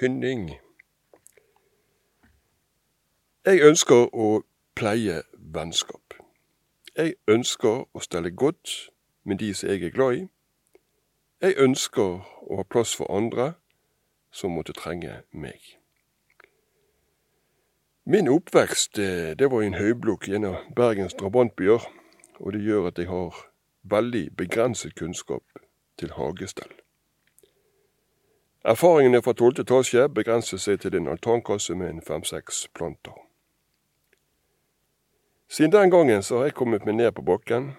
tynning. Jeg ønsker å pleie vennskap. Jeg ønsker å stelle godt med de som jeg er glad i. Jeg ønsker å ha plass for andre som måtte trenge meg. Min oppvekst det, det var i en høyblokk i en av Bergens drabantbyer, og det gjør at jeg har veldig begrenset kunnskap til hagestell. Erfaringene fra tolvte etasje begrenser seg til en altankasse med en fem-seks planter. Siden den gangen så har jeg kommet meg ned på bakken,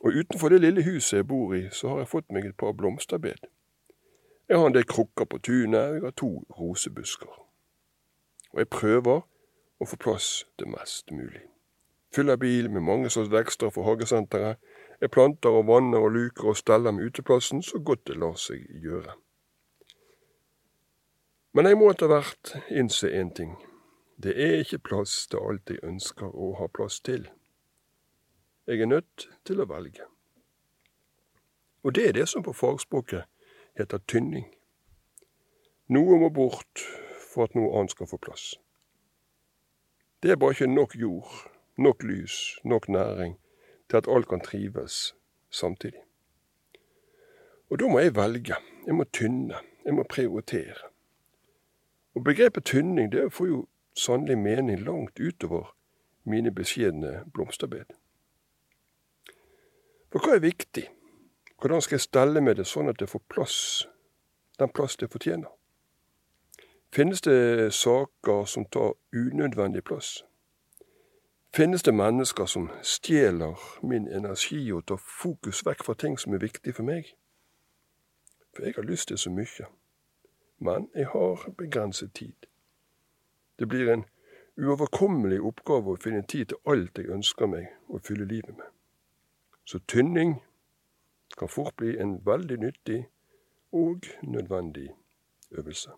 og utenfor det lille huset jeg bor i, så har jeg fått meg et par blomsterbed. Jeg har en del krukker på tunet, og jeg har to rosebusker. Og jeg prøver å få plass til mest mulig. Fyller bil med mange slags vekster for hagesenteret. Jeg planter og vanner og luker og steller med uteplassen så godt det lar seg gjøre. Men jeg må etter hvert innse én ting. Det er ikke plass til alt jeg ønsker å ha plass til. Jeg er nødt til å velge. Og det er det som på fagspråket heter tynning. Noe må bort for at noe annet skal få plass. Det er bare ikke nok jord, nok lys, nok næring til at alt kan trives samtidig. Og da må jeg velge. Jeg må tynne. Jeg må prioritere. Og begrepet tynning det får jo sannelig mening langt utover mine beskjedne blomsterbed. For hva er viktig? Hvordan skal jeg stelle med det sånn at det får plass, den plass det fortjener? Finnes det saker som tar unødvendig plass? Finnes det mennesker som stjeler min energi og tar fokus vekk fra ting som er viktig for meg? For jeg har lyst til så mye men jeg har begrenset tid. Det blir en uoverkommelig oppgave å finne tid til alt jeg ønsker meg å fylle livet med. Så tynning kan fort bli en veldig nyttig og nødvendig øvelse.